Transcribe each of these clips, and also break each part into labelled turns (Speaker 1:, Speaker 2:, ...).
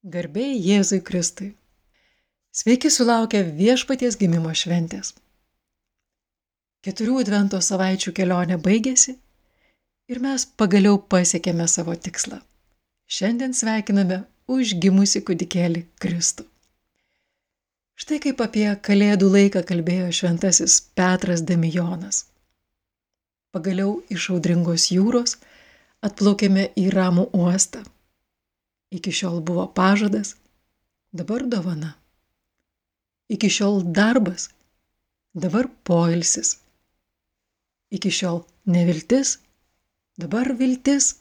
Speaker 1: Garbėjai Jėzui Kristui. Sveiki sulaukę viešpaties gimimo šventės. Keturių advento savaičių kelionė baigėsi ir mes pagaliau pasiekėme savo tikslą. Šiandien sveikiname užgimusi kūdikėlį Kristų. Štai kaip apie Kalėdų laiką kalbėjo šventasis Petras Demijonas. Pagaliau iš audringos jūros atplaukėme į ramų uostą Iki šiol buvo pažadas, dabar dovana. Iki šiol darbas, dabar poilsis. Iki šiol neviltis, dabar viltis.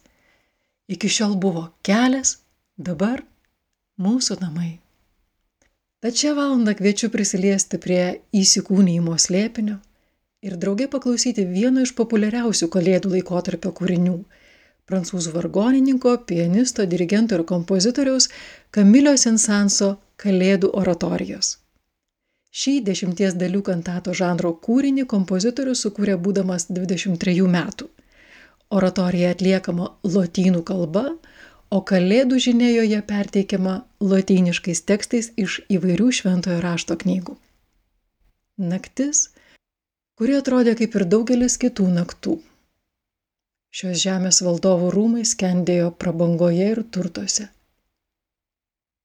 Speaker 1: Iki šiol buvo kelias, dabar mūsų namai. Tad šią valandą kviečiu prisiliesti prie įsikūnymo slėpinio ir draugė paklausyti vieno iš populiariausių kalėdų laikotarpio kūrinių prancūzų vargonininko, pianisto, dirigento ir kompozitoriaus Kamilio Sensanso Kalėdų oratorijos. Šį dešimties dalių kantato žanro kūrinį kompozitorius sukūrė būdamas 23 metų. Oratorija atliekama lotynų kalba, o kalėdų žinia joje perteikiama lotyniškais tekstais iš įvairių šventojo rašto knygų. Naktis, kuri atrodė kaip ir daugelis kitų naktų Šios žemės valdovų rūmai skendėjo prabangoje ir turtuose.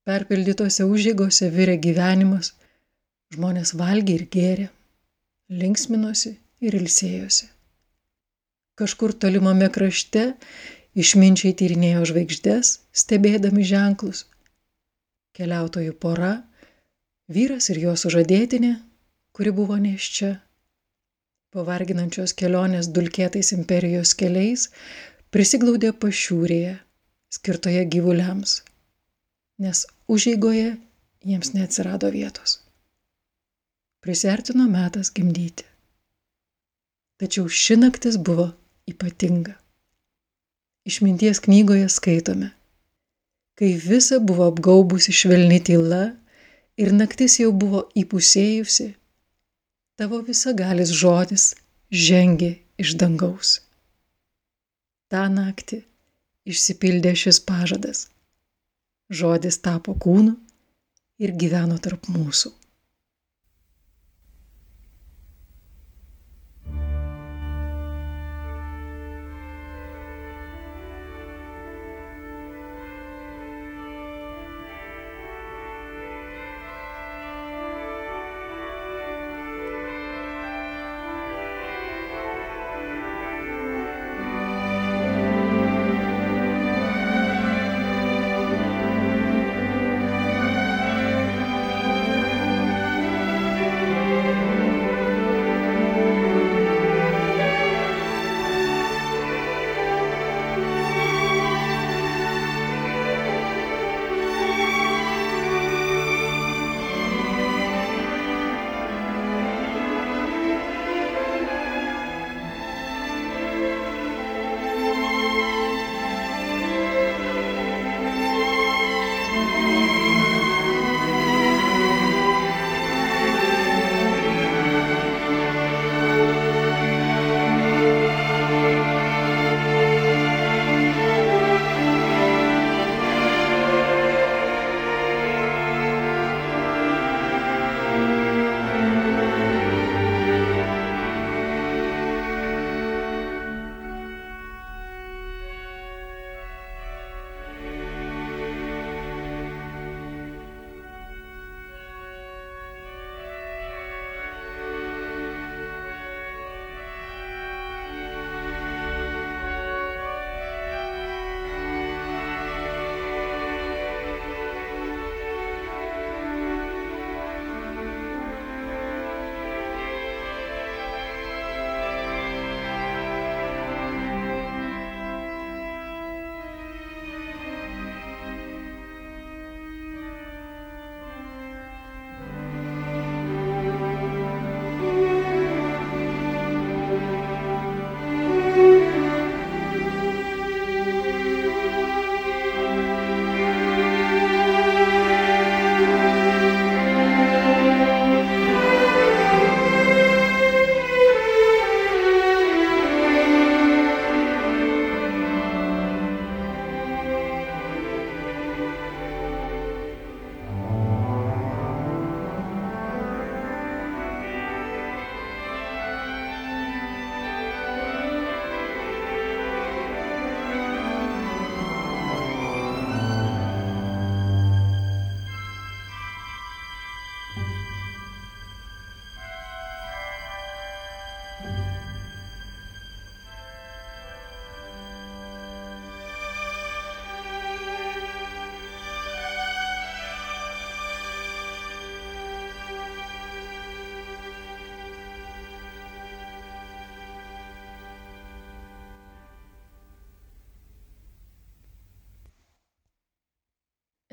Speaker 1: Perpildytose užėgose virė gyvenimas, žmonės valgė ir gėrė, linksminosi ir ilsėjosi. Kažkur tolimame krašte išminčiai tyrinėjo žvaigždės, stebėdami ženklus. Keliautojų pora, vyras ir jo sužadėtinė, kuri buvo neščia, po varginančios kelionės dulkėtais imperijos keliais prisiglaudė pašiūrėje, skirtoje gyvuliams, nes užeigoje jiems neatsirado vietos. Prisertino metas gimdyti. Tačiau ši naktis buvo ypatinga. Išminties knygoje skaitome, kai visa buvo apgaubusi švelni tyla ir naktis jau buvo įpusėjusi, tavo visagalis žodis žengė iš dangaus. Ta naktį išsipildė šis pažadas. Žodis tapo kūnu ir gyveno tarp mūsų.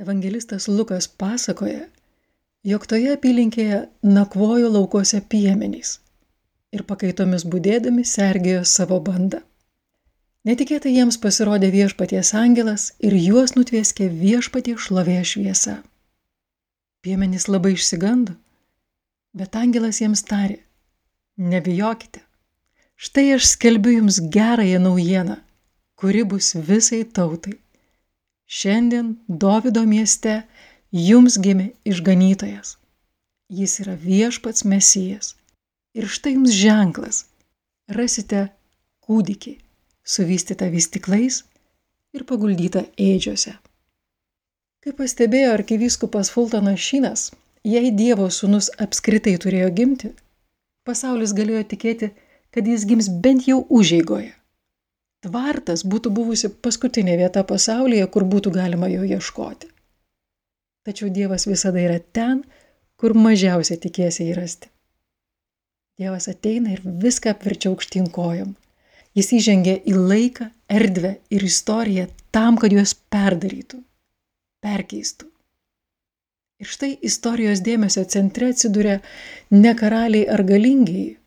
Speaker 1: Evangelistas Lukas pasakoja, jog toje apylinkėje nakvojo laukose piemenys ir pakaitomis būdėdami sergėjo savo bandą. Netikėtai jiems pasirodė viešpaties angelas ir juos nutvieskė viešpatie šlovė šviesa. Piemenys labai išsigando, bet angelas jiems tarė, nebijokite, štai aš skelbiu jums gerąją naujieną, kuri bus visai tautai. Šiandien Dovido mieste jums gimė išganytojas. Jis yra viešpats mesijas. Ir štai jums ženklas. Rasite kūdikį suvystytą vystiklais ir paguldytą ėdžiose. Kaip pastebėjo arkivyskupas Fultonas Šinas, jei Dievo sūnus apskritai turėjo gimti, pasaulis galėjo tikėti, kad jis gims bent jau užeigoje. Tvartas būtų buvusi paskutinė vieta pasaulyje, kur būtų galima jo ieškoti. Tačiau Dievas visada yra ten, kur mažiausiai tikėsi įrasti. Dievas ateina ir viską apverčia aukštyn kojom. Jis įžengė į laiką, erdvę ir istoriją tam, kad juos perdarytų, perkeistų. Ir štai istorijos dėmesio centre atsiduria ne karaliai ar galingiai,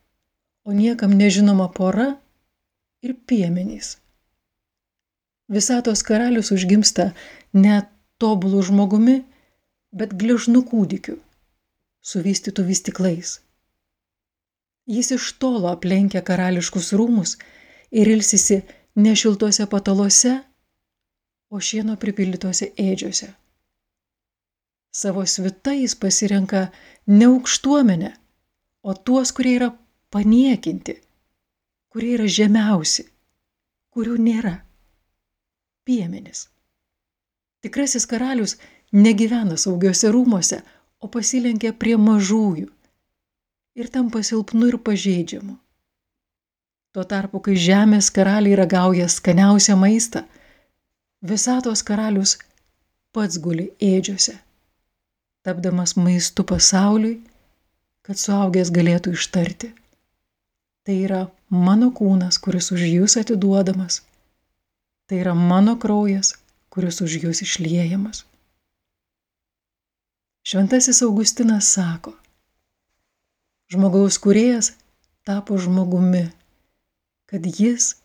Speaker 1: o niekam nežinoma pora ir piemenys. Visatos karalius užgimsta ne tobulų žmogumi, bet gležnų kūdikiu, suvystytų vystiklais. Jis iš tolo aplenkia karališkus rūmus ir ilsisi ne šiltuose pataluose, o šieno pripildytose ėdžiose. Savo svita jis pasirenka ne aukštuomenę, o tuos, kurie yra paniekinti, kurie yra žemiausi, kurių nėra. Piemenis. Tikrasis karalius negyvena saugiuose rūmose, o pasilenkia prie mažųjų ir tampa silpnu ir pažeidžiamu. Tuo tarpu, kai žemės karaliai ragauja skaniausią maistą, visatos karalius pats guli ėdžiose, tapdamas maistu pasauliui, kad suaugęs galėtų ištarti. Tai yra mano kūnas, kuris už jūs atiduodamas. Tai yra mano kraujas, kuris už jūs išliejamas. Šventasis Augustinas sako, žmogaus kuriejas tapo žmogumi kad jis,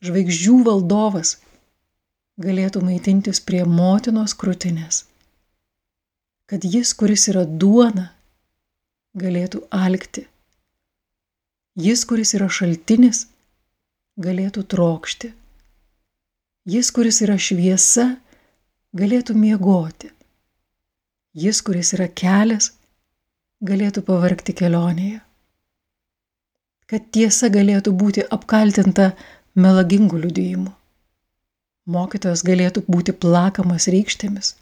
Speaker 1: žvaigždžių valdovas, galėtų maitintis prie motinos krūtinės, kad jis, kuris yra duona, galėtų alkti, jis, kuris yra šaltinis, galėtų trokšti, jis, kuris yra šviesa, galėtų miegoti, jis, kuris yra kelias, galėtų pavarkti kelionėje. Kad tiesa galėtų būti apkaltinta melagingų liudijimų. Mokytojas galėtų būti plakamas rykštėmis,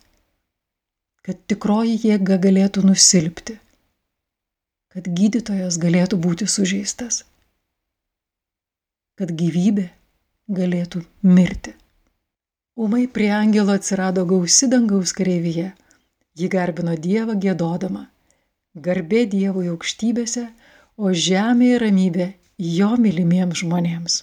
Speaker 1: kad tikroji jėga galėtų nusilpti, kad gydytojas galėtų būti sužeistas, kad gyvybė galėtų mirti. Umai prie angelo atsirado gausi dangaus kareivyje, ji garbino Dievą gėdodama, garbė Dievui aukštybėse, o žemėje ramybė jo mylimiems žmonėms.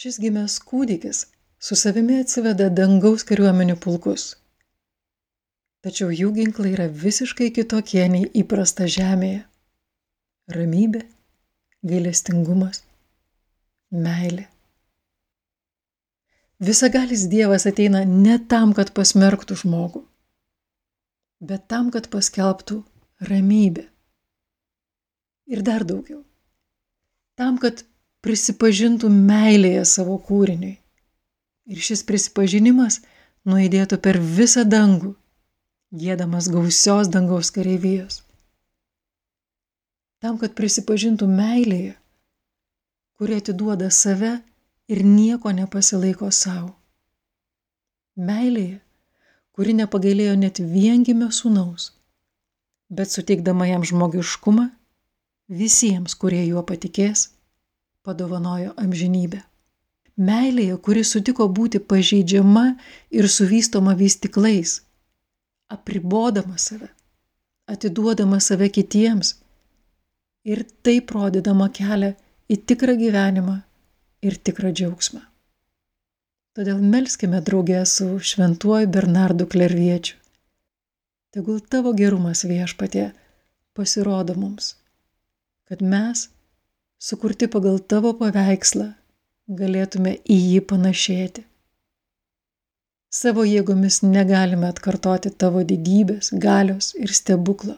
Speaker 1: Šis gimęs kūdikis su savimi atsiveda dangaus kariuomenių pulkus. Tačiau jų ginklai yra visiškai kitokie nei įprasta žemėje. Ramybė, gailestingumas, meilė. Visagalis Dievas ateina ne tam, kad pasmerktų žmogų, bet tam, kad paskelbtų ramybę. Ir dar daugiau. Tam, kad prisipažintų meilėje savo kūriniui. Ir šis prisipažinimas nuėdėtų per visą dangų, gėdamas gausios dangaus kareivijos. Tam, kad prisipažintų meilėje, kuri atiduoda save ir nieko nepasilaiko savo. Meilėje, kuri nepagailėjo net viengimio sūnaus, bet suteikdama jam žmogiškumą visiems, kurie juo patikės, padovanojo amžinybę. Meilėje, kuri sutiko būti pažeidžiama ir suvystoma vystiklais, apribodama save, atiduodama save kitiems ir taip rodydama kelią į tikrą gyvenimą ir tikrą džiaugsmą. Todėl melskime draugę su šventuoju Bernardu Klerviečiu. Tegul tavo gerumas viešpatė pasirodo mums, kad mes sukurti pagal tavo paveikslą, galėtume į jį panašėti. Savo jėgomis negalime atkartoti tavo didybės, galios ir stebuklo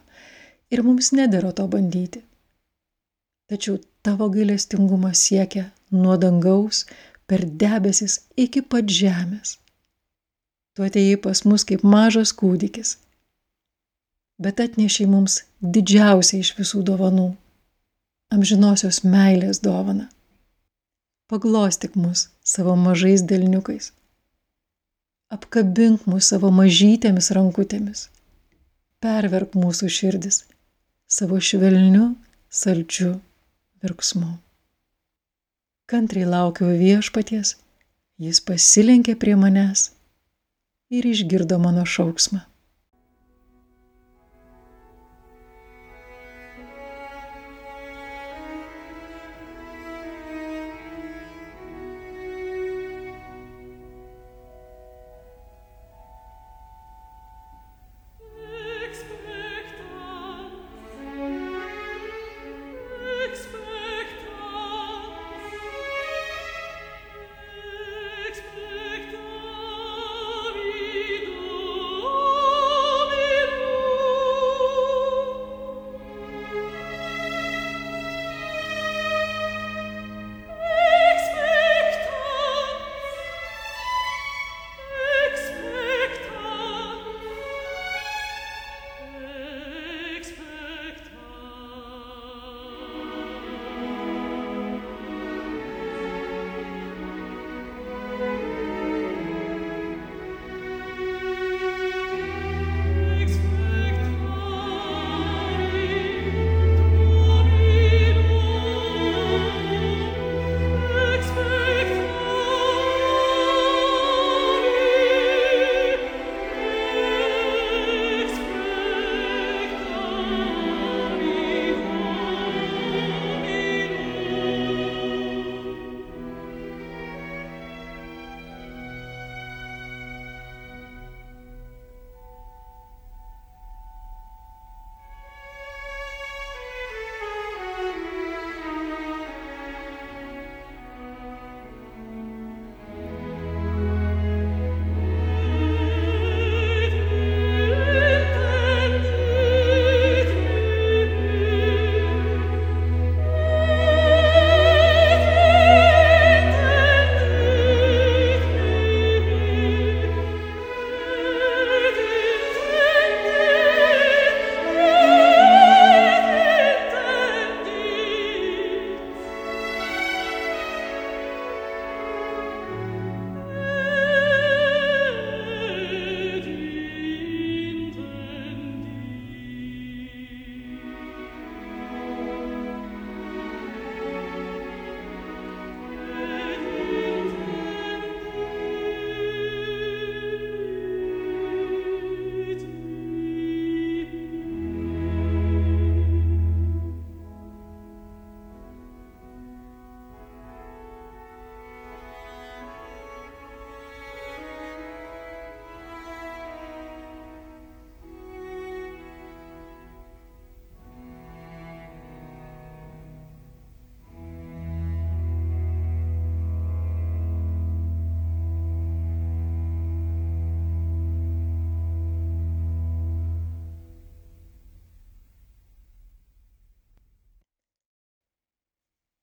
Speaker 1: ir mums nedėra to bandyti. Tačiau tavo gailestingumas siekia nuo dangaus per debesis iki pat žemės. Tu atėjai pas mus kaip mažas kūdikis, bet atnešiai mums didžiausią iš visų dovanų amžinosios meilės dovana. Paglostyk mus savo mažais delniukais. Apkabink mus savo mažytėmis rankutėmis. Perverk mūsų širdis savo švelniu, saldžiu virksmu. Kantriai laukiau viešpaties, jis pasilenkė prie manęs ir išgirdo mano šauksmą.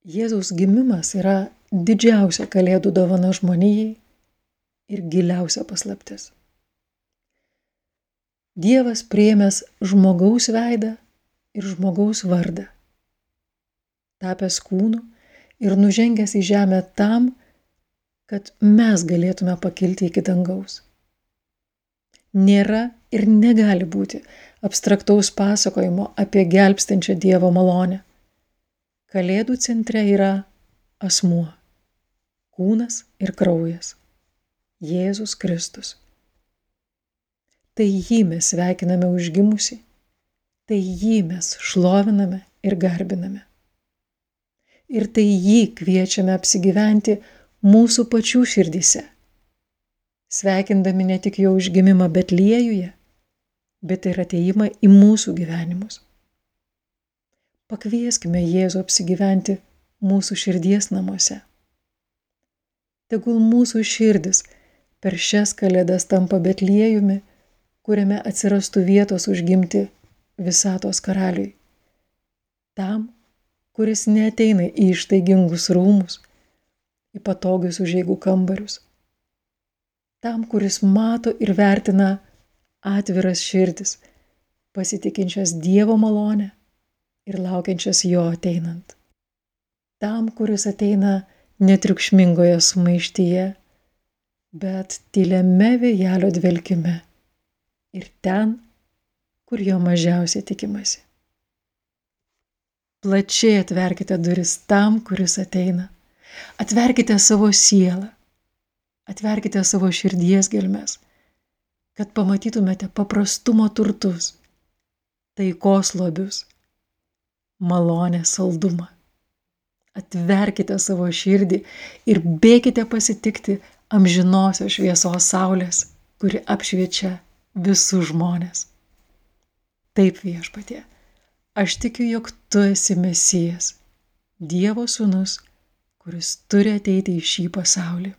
Speaker 1: Jėzaus gimimas yra didžiausia kalėdų dovana žmonijai ir giliausia paslaptis. Dievas priemęs žmogaus veidą ir žmogaus vardą, tapęs kūnu ir nužengęs į žemę tam, kad mes galėtume pakilti iki dangaus. Nėra ir negali būti abstraktaus pasakojimo apie gelbstinčią Dievo malonę. Kalėdų centre yra asmuo - kūnas ir kraujas - Jėzus Kristus. Tai jį mes sveikiname užgimusi, tai jį mes šloviname ir garbiname. Ir tai jį kviečiame apsigyventi mūsų pačių širdyse, sveikindami ne tik jo užgimimą Betliejuje, bet ir ateimą į mūsų gyvenimus. Pakvieskime Jėzų apsigyventi mūsų širdies namuose. Tegul mūsų širdis per šias kalėdas tampa Betliejumi, kuriame atsirastų vietos užgimti visatos karaliui. Tam, kuris neteina į ištaigingus rūmus, į patogius užėgų kambarius. Tam, kuris mato ir vertina atviras širdis, pasitikinčias Dievo malonę ir laukiančias jo ateinant. Tam, kuris ateina netriukšmingoje sumaištyje, bet tyliame vėjelio dvelkime ir ten, kur jo mažiausiai tikimasi. Plačiai atverkite duris tam, kuris ateina. Atverkite savo sielą, atverkite savo širdies gelmes, kad pamatytumėte paprastumo turtus, taikos lobius malonės saldumą. Atverkite savo širdį ir bėkite pasitikti amžinosios šviesos saulės, kuri apšviečia visus žmonės. Taip viešpatie, aš tikiu, jog tu esi Mesijas, Dievo sūnus, kuris turi ateiti į šį pasaulį.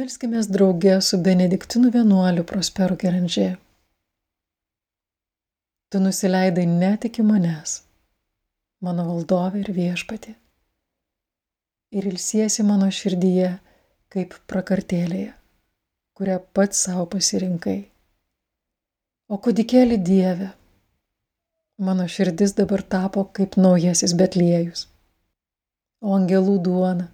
Speaker 1: Melskime drauge su Benediktinų vienuoliu Prosperu Keranžė. Tu nusileidai net iki manęs, mano valdovė ir viešpatė, ir ilsiesi mano širdyje kaip prakartėlėje, kurią pats savo pasirinkai. O kudikėlį Dieve, mano širdis dabar tapo kaip naujasis Betliejus, o angelų duona,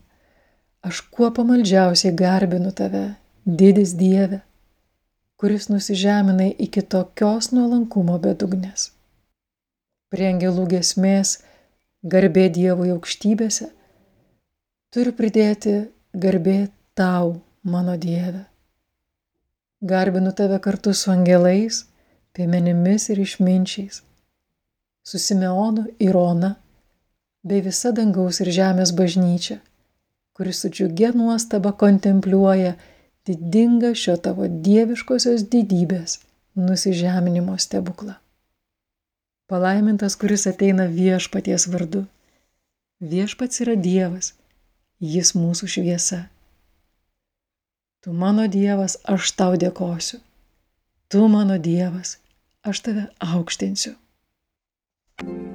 Speaker 1: aš kuo pamaldžiausiai garbinu tave, didis Dieve, kuris nusižeminai iki tokios nuolankumo bedugnės. Prie angelų gesmės, garbė Dievui aukštybėse, turiu pridėti garbė tau, mano Dieve. Garbinu tave kartu su angelais, piemenimis ir išminčiais su Simeonu ir Ona, bei visa dangaus ir žemės bažnyčia, kuris su džiugia nuostaba kontempliuoja didingą šio tavo dieviškosios didybės nusižeminimo stebuklą. Palaimintas, kuris ateina viešpaties vardu. Viešpats yra Dievas, jis mūsų šviesa. Tu mano Dievas, aš tau dėkosiu. Tu mano Dievas, aš tave aukštinsiu. Kalėdų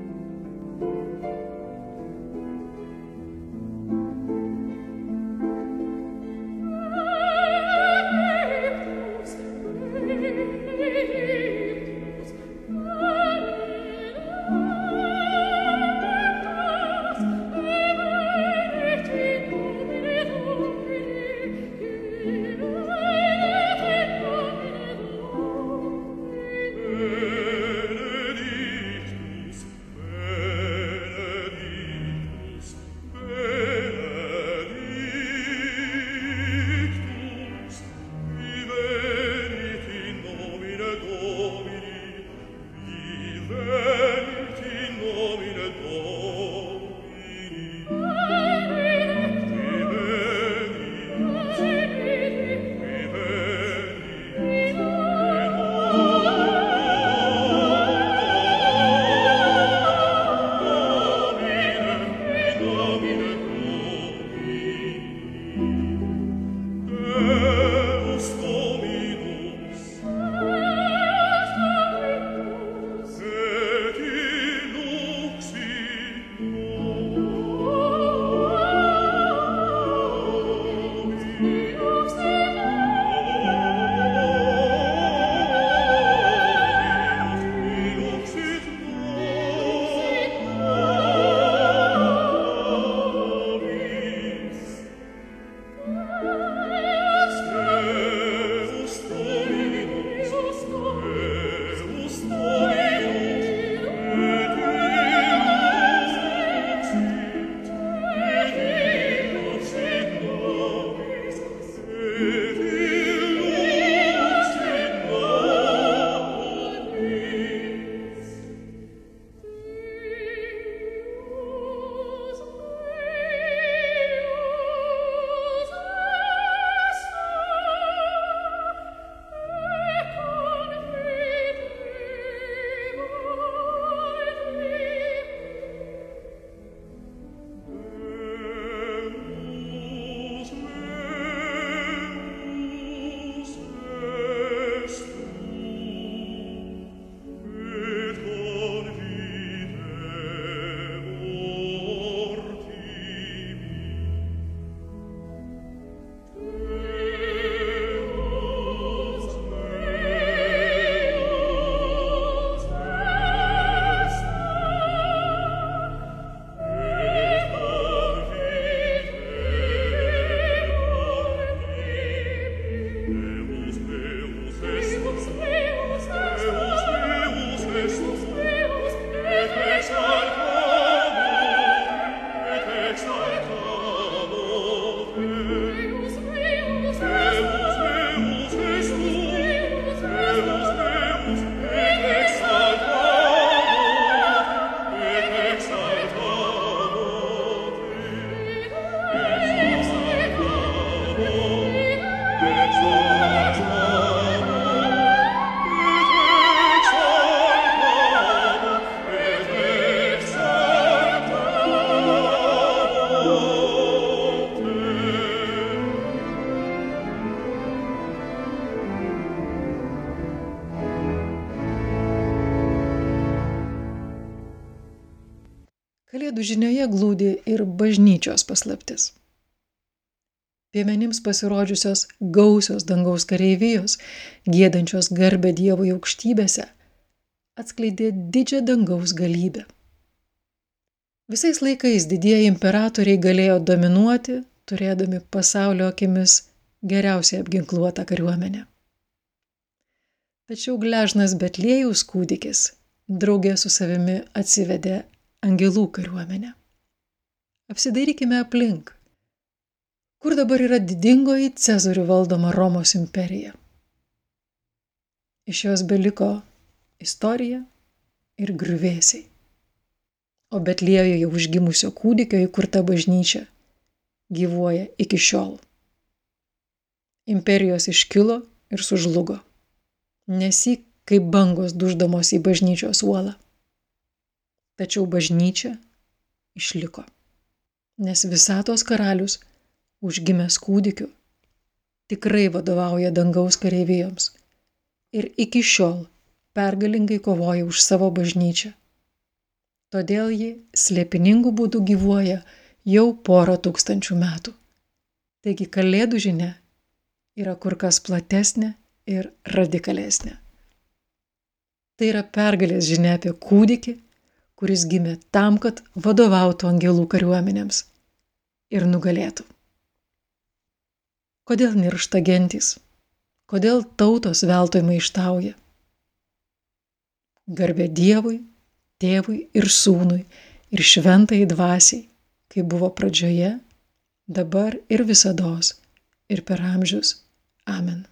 Speaker 1: žinioje glūdi ir bažnyčios paslaptis. Piemenims pasirodžiusios gausios dangaus kareivijos, gėdančios garbę Dievui aukštybėse, atskleidė didžią dangaus galybę. Visais laikais didieji imperatoriai galėjo dominuoti, turėdami pasaulio akimis geriausiai apginkluotą kariuomenę. Tačiau gležnas Betlėjus kūdikis draugė su savimi atsivedė angelų kariuomenę. Apsidairykime aplink. Kur dabar yra didingoji Cezarių valdoma Romos imperija? Iš jos beliko istorija ir griuvėsiai. O Betlėjoje užgimusio kūdikio įkurta bažnyčia gyvuoja iki šiol. Imperijos iškilo ir sužlugo. Nesik kaip bangos duždamos į bažnyčios uolą. Tačiau bažnyčia išliko. Nes visatos karalius, užgimęs kūdikiu, tikrai vadovauja dangaus kareivijoms ir iki šiol pergalingai kovoja už savo bažnyčią. Todėl ji slėpiningų būdų gyvuoja jau porą tūkstančių metų. Taigi kalėdų žinia yra kur kas platesnė ir radikalesnė. Tai yra pergalės žinia apie kūdikį, kuris gimė tam, kad vadovautų angelų kariuomenėms ir nugalėtų. Kodėl niršta gentys? Kodėl tautos veltui maištauja? Garbė Dievui, Tėvui ir Sūnui ir šventai dvasiai, kai buvo pradžioje, dabar ir visados, ir per amžius. Amen.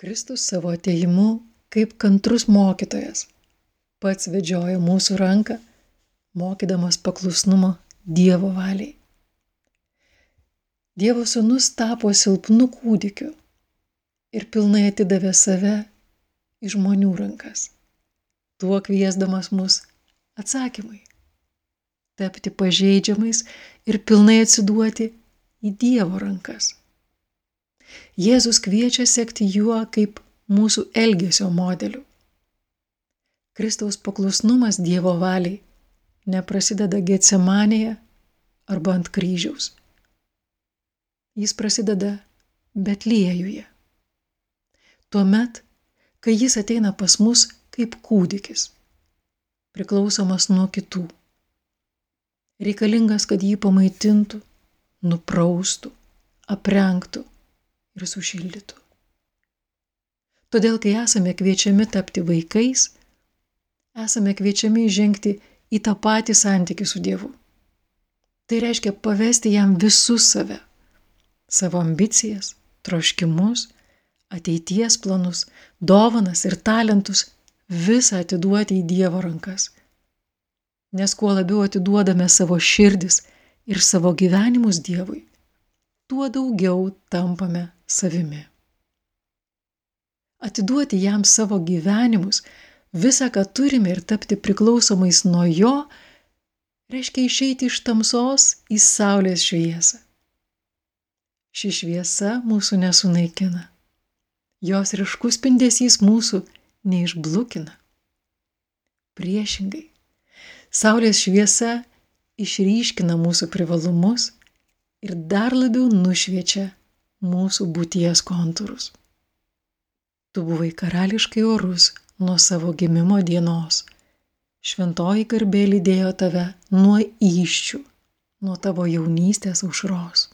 Speaker 1: Kristus savo ateimu kaip kantrus mokytojas pats vedžioja mūsų ranką, mokydamas paklusnumo Dievo valiai. Dievo sūnus tapo silpnu kūdikiu ir pilnai atidavė save į žmonių rankas, tuo kviesdamas mus atsakymai - tapti pažeidžiamais ir pilnai atsiduoti į Dievo rankas. Jėzus kviečia sekti juo kaip mūsų elgesio modeliu. Kristaus paklusnumas Dievo valiai neprasideda Getsemanėje arba ant kryžiaus. Jis prasideda Betliejuje. Tuomet, kai jis ateina pas mus kaip kūdikis, priklausomas nuo kitų, reikalingas, kad jį pamaitintų, nupraustų, aprengtų ir sušildytų. Todėl, kai esame kviečiami tapti vaikais, esame kviečiami įžengti į tą patį santykį su Dievu. Tai reiškia pavesti jam visus save - savo ambicijas, troškimus, ateities planus, dovanas ir talentus - visą atiduoti į Dievo rankas. Nes kuo labiau atiduodame savo širdis ir savo gyvenimus Dievui, tuo daugiau tampame savimi. Atiduoti jam savo gyvenimus, visą, ką turime ir tapti priklausomais nuo jo, reiškia išeiti iš tamsos į saulės šviesą. Ši šviesa mūsų nesunaikina. Jos ryškus spindesys mūsų neišblukina. Priešingai, saulės šviesa išryškina mūsų privalumus ir dar labiau nušviečia mūsų būties kontūrus. Tu buvai karališkai orus nuo savo gimimo dienos. Šventoji garbė lydėjo tave nuo įščių, nuo tavo jaunystės aušros.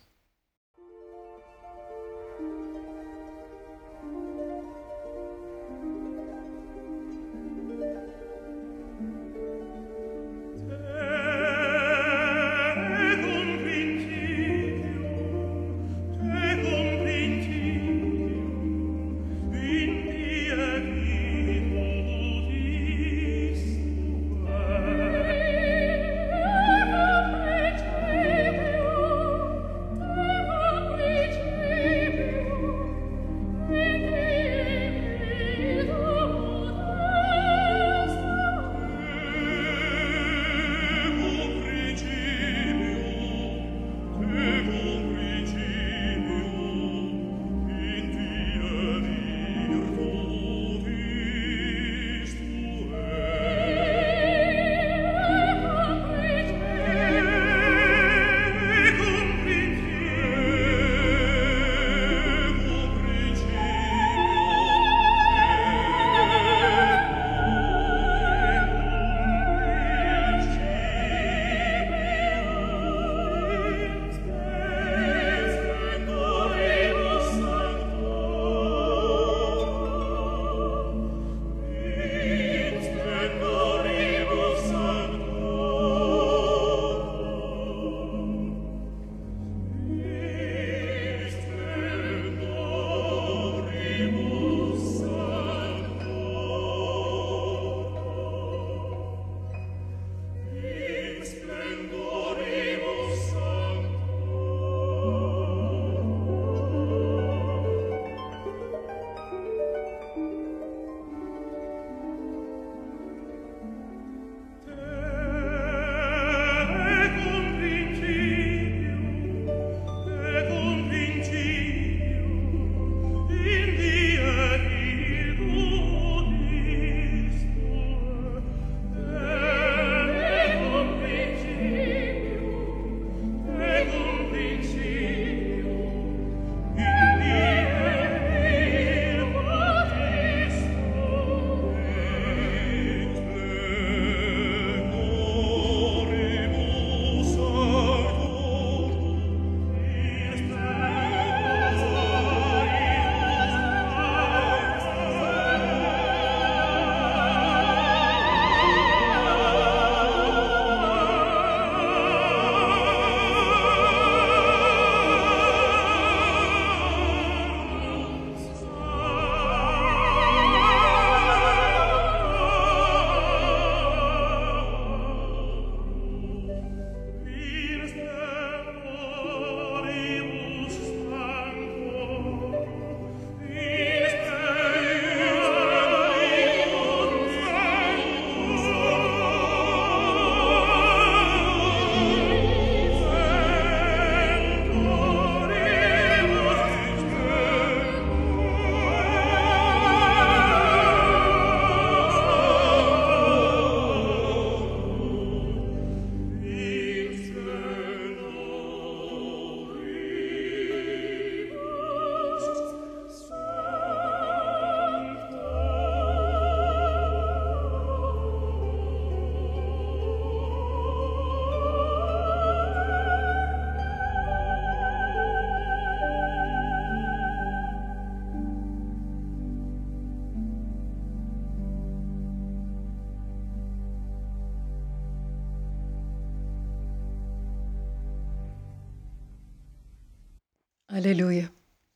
Speaker 1: Aleliuja.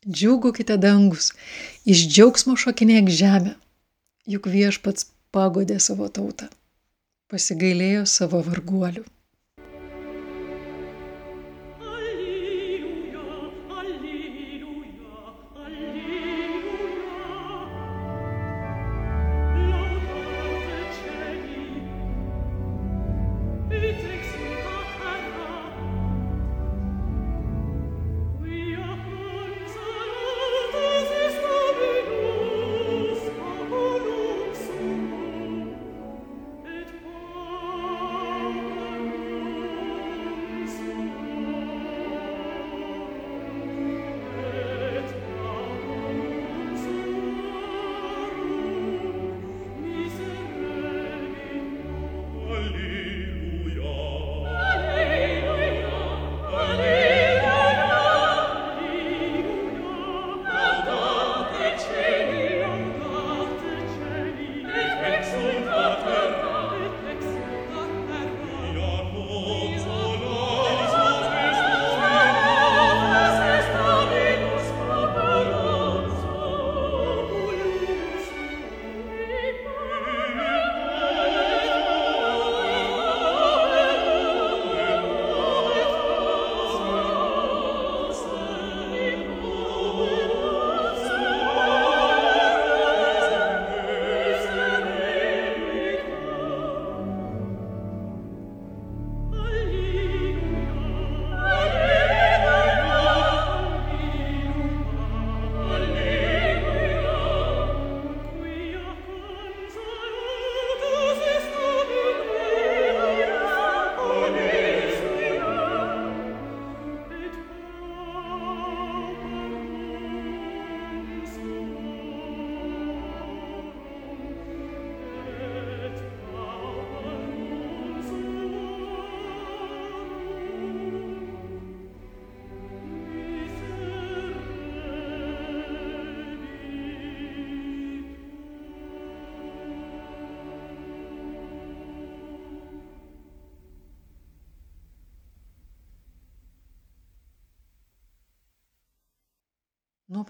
Speaker 1: Džiūgaukite dangus, iš džiaugsmo šokinėk žemę, juk viešpats pagodė savo tautą, pasigailėjo savo varguolių.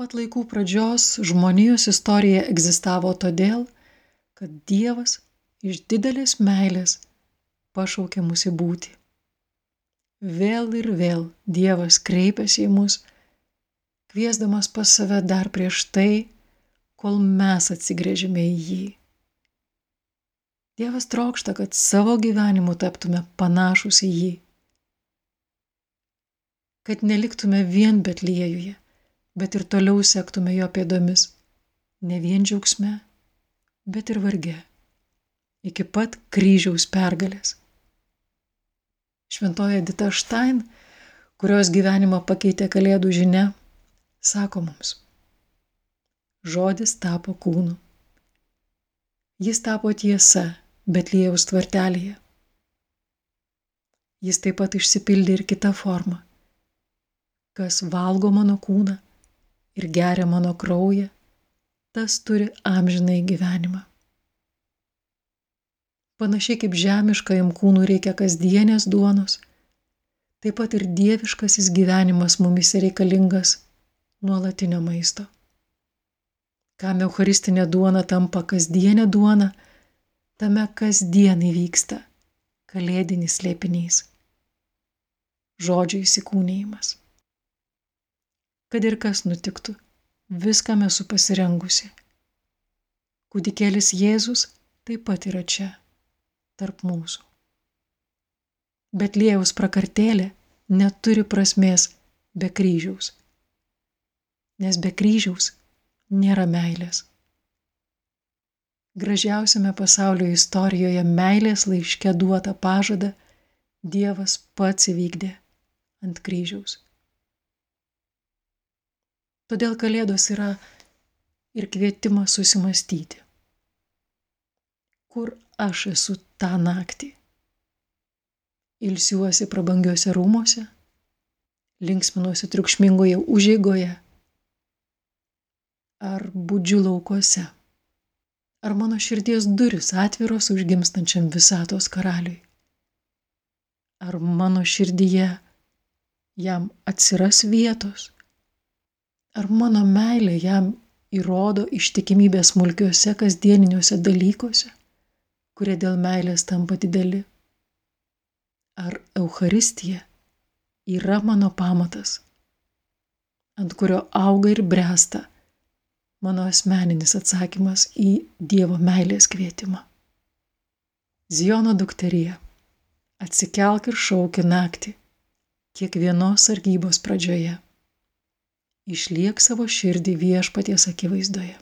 Speaker 1: Pat laikų pradžios žmonijos istorija egzistavo todėl, kad Dievas iš didelės meilės pašaukė mus į būti. Vėl ir vėl Dievas kreipiasi į mus, kviesdamas pas save dar prieš tai, kol mes atsigrėžime į jį. Dievas trokšta, kad savo gyvenimu taptume panašus į jį, kad neliktume vien Betliejuje bet ir toliau sektume jo pėdomis, ne vien džiaugsme, bet ir varge, iki pat kryžiaus pergalės. Šventoji Dita Štain, kurios gyvenimą pakeitė Kalėdų žinia, sako mums, žodis tapo kūnu. Jis tapo tiesa Betlėjaus tvartelėje. Jis taip pat išsipildė ir kitą formą. Kas valgo mano kūną ir geria mano kraują, tas turi amžinai gyvenimą. Panašiai kaip žemiškajam kūnui reikia kasdienės duonos, taip pat ir dieviškasis gyvenimas mumise reikalingas nuolatinio maisto. Kam eucharistinė duona tampa kasdienė duona, tame kasdien įvyksta kalėdinis slėpinys - žodžio įsikūnyjimas kad ir kas nutiktų, viskam esu pasirengusi. Kūdikėlis Jėzus taip pat yra čia, tarp mūsų. Bet liejaus prakartėlė neturi prasmės be kryžiaus, nes be kryžiaus nėra meilės. Gražiausiame pasaulio istorijoje meilės laiške duotą pažadą Dievas pats įvykdė ant kryžiaus. Todėl Kalėdos yra ir kvietimas susimastyti. Kur aš esu tą naktį? Ilsiuosi prabangiuose rūmose, linksminuosi triukšmingoje užėgoje, ar budžiu laukuose, ar mano širdies duris atviros užgimstančiam visatos karaliui, ar mano širdyje jam atsiras vietos Ar mano meilė jam įrodo ištikimybę smulkiuose kasdieniniuose dalykuose, kurie dėl meilės tampa dideli? Ar Euharistija yra mano pamatas, ant kurio auga ir bręsta mano asmeninis atsakymas į Dievo meilės kvietimą? Ziono dukteryje, atsikelk ir šauki naktį, kiekvienos sargybos pradžioje. Išliek savo širdį viešpaties akivaizdoje.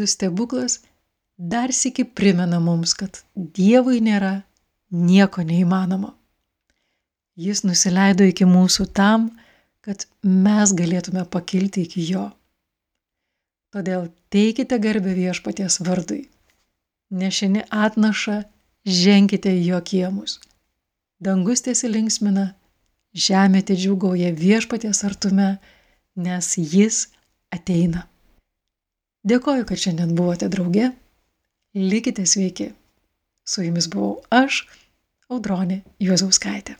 Speaker 1: Kalėdų stebuklas dar sėki primena mums, kad Dievui nėra nieko neįmanomo. Jis nusileido iki mūsų tam, kad mes galėtume pakilti iki jo. Todėl teikite garbę viešpaties vardui. Nešini atnašą, ženkite į jo kiemus. Dangus tiesi linksmina, žemė džiugauja viešpaties artume, nes jis ateina. Dėkoju, kad šiandien buvote drauge. Likite sveiki. Su jumis buvau aš, Audronė Juozauskaitė.